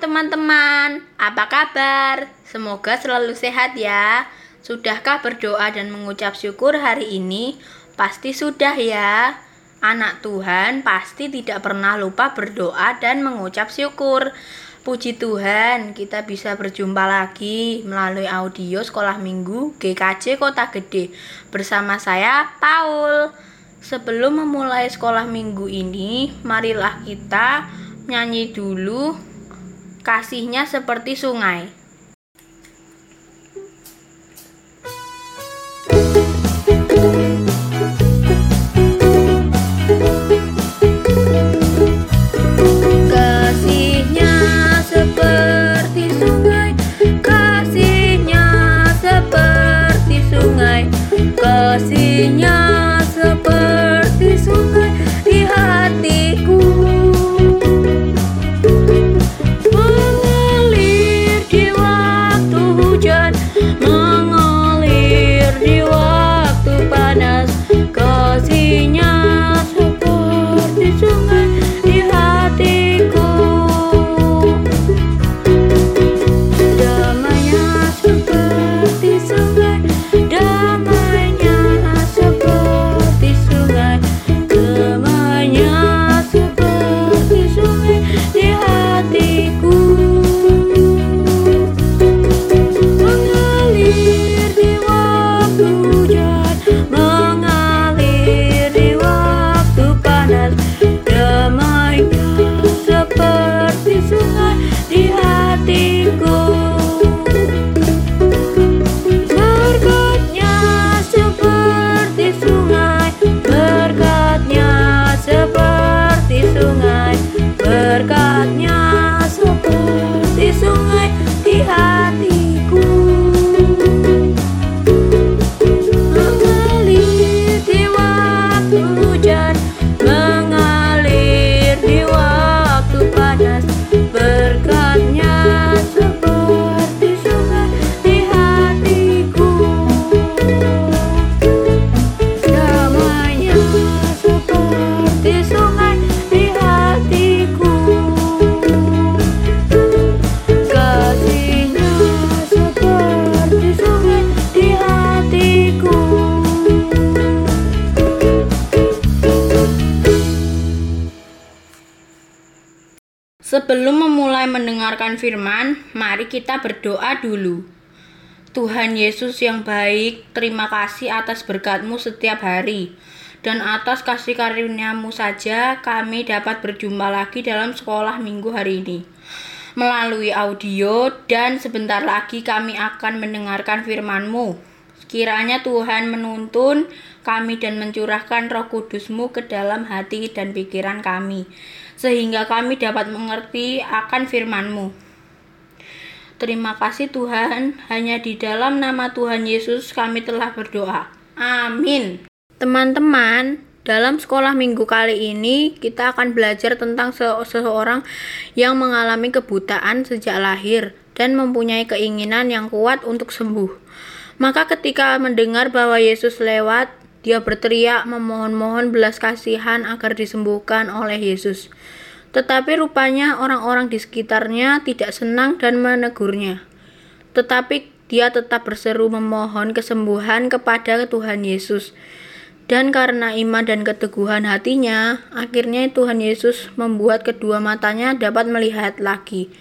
teman-teman, apa kabar? Semoga selalu sehat ya. Sudahkah berdoa dan mengucap syukur hari ini? Pasti sudah ya. Anak Tuhan pasti tidak pernah lupa berdoa dan mengucap syukur. Puji Tuhan, kita bisa berjumpa lagi melalui audio Sekolah Minggu GKJ Kota Gede bersama saya Paul. Sebelum memulai sekolah minggu ini, marilah kita nyanyi dulu kasihnya seperti sungai. Sebelum memulai mendengarkan firman, mari kita berdoa dulu. Tuhan Yesus yang baik, terima kasih atas berkatmu setiap hari. Dan atas kasih karuniamu saja kami dapat berjumpa lagi dalam sekolah minggu hari ini. Melalui audio dan sebentar lagi kami akan mendengarkan firman-Mu. Kiranya Tuhan menuntun kami dan mencurahkan roh kudus-Mu ke dalam hati dan pikiran kami. Sehingga kami dapat mengerti akan firman-Mu. Terima kasih Tuhan, hanya di dalam nama Tuhan Yesus kami telah berdoa. Amin. Teman-teman, dalam sekolah minggu kali ini kita akan belajar tentang se- seseorang yang mengalami kebutaan sejak lahir dan mempunyai keinginan yang kuat untuk sembuh. Maka ketika mendengar bahwa Yesus lewat, dia berteriak memohon-mohon belas kasihan agar disembuhkan oleh Yesus. Tetapi rupanya orang-orang di sekitarnya tidak senang dan menegurnya. Tetapi dia tetap berseru memohon kesembuhan kepada Tuhan Yesus. Dan karena iman dan keteguhan hatinya, akhirnya Tuhan Yesus membuat kedua matanya dapat melihat lagi.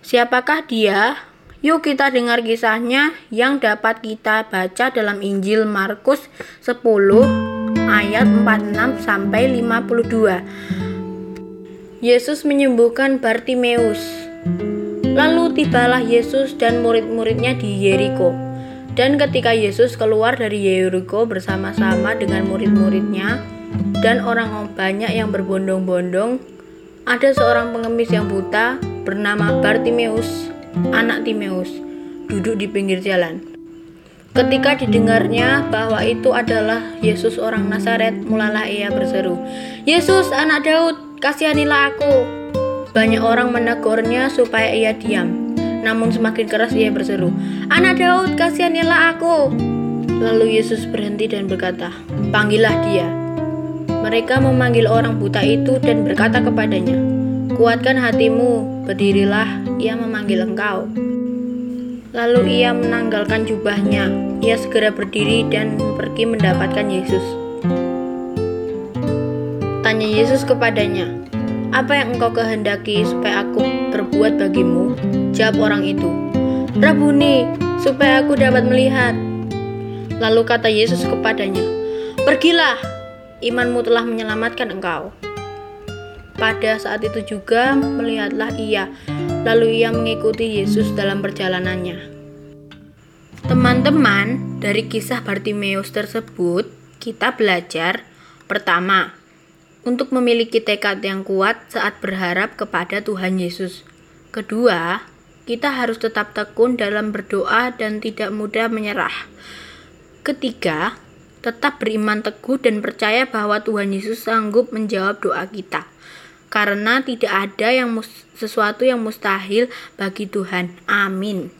Siapakah dia? Yuk kita dengar kisahnya yang dapat kita baca dalam Injil Markus 10 ayat 46 sampai 52. Yesus menyembuhkan Bartimeus. Lalu tibalah Yesus dan murid-muridnya di Yeriko. Dan ketika Yesus keluar dari Yeriko bersama-sama dengan murid-muridnya dan orang banyak yang berbondong-bondong, ada seorang pengemis yang buta bernama Bartimeus, anak Timeus, duduk di pinggir jalan. Ketika didengarnya bahwa itu adalah Yesus orang Nazaret, mulailah ia berseru, "Yesus, anak Daud, kasihanilah aku." Banyak orang menegurnya supaya ia diam. Namun semakin keras ia berseru, "Anak Daud, kasihanilah aku." Lalu Yesus berhenti dan berkata, "Panggillah dia." Mereka memanggil orang buta itu dan berkata kepadanya, "Kuatkan hatimu, berdirilah ia memanggil engkau. Lalu ia menanggalkan jubahnya. Ia segera berdiri dan pergi mendapatkan Yesus. Tanya Yesus kepadanya, "Apa yang engkau kehendaki supaya aku berbuat bagimu?" Jawab orang itu, "Rabuni, supaya aku dapat melihat." Lalu kata Yesus kepadanya, "Pergilah, imanmu telah menyelamatkan engkau." Pada saat itu juga melihatlah ia, lalu ia mengikuti Yesus dalam perjalanannya. Teman-teman, dari kisah Bartimeus tersebut, kita belajar pertama, untuk memiliki tekad yang kuat saat berharap kepada Tuhan Yesus. Kedua, kita harus tetap tekun dalam berdoa dan tidak mudah menyerah. Ketiga, tetap beriman teguh dan percaya bahwa Tuhan Yesus sanggup menjawab doa kita karena tidak ada yang sesuatu yang mustahil bagi Tuhan. Amin.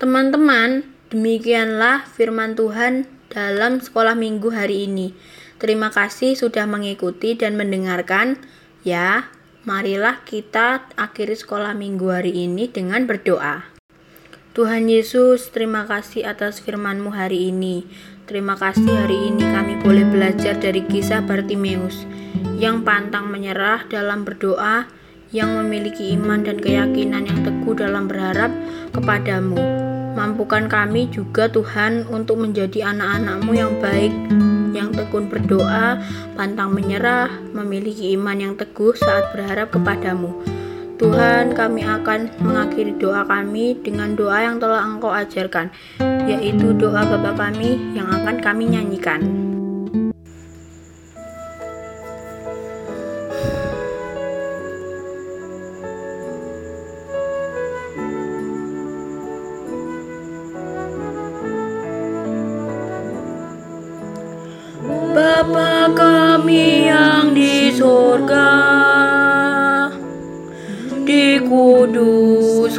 Teman-teman, demikianlah firman Tuhan dalam sekolah minggu hari ini. Terima kasih sudah mengikuti dan mendengarkan. Ya, marilah kita akhiri sekolah minggu hari ini dengan berdoa. Tuhan Yesus, terima kasih atas firman-Mu hari ini. Terima kasih hari ini kami boleh belajar dari kisah Bartimeus yang pantang menyerah dalam berdoa, yang memiliki iman dan keyakinan yang teguh dalam berharap kepadamu. Mampukan kami juga Tuhan untuk menjadi anak-anakmu yang baik, yang tekun berdoa, pantang menyerah, memiliki iman yang teguh saat berharap kepadamu. Tuhan, kami akan mengakhiri doa kami dengan doa yang telah Engkau ajarkan, yaitu doa Bapa kami yang akan kami nyanyikan.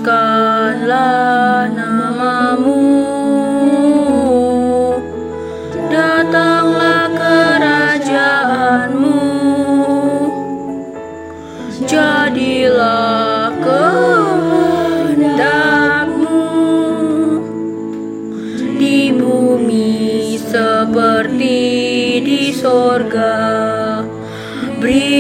Dikuduskanlah namamu, datanglah kerajaanmu, jadilah kehendakmu di bumi seperti di sorga. Berilah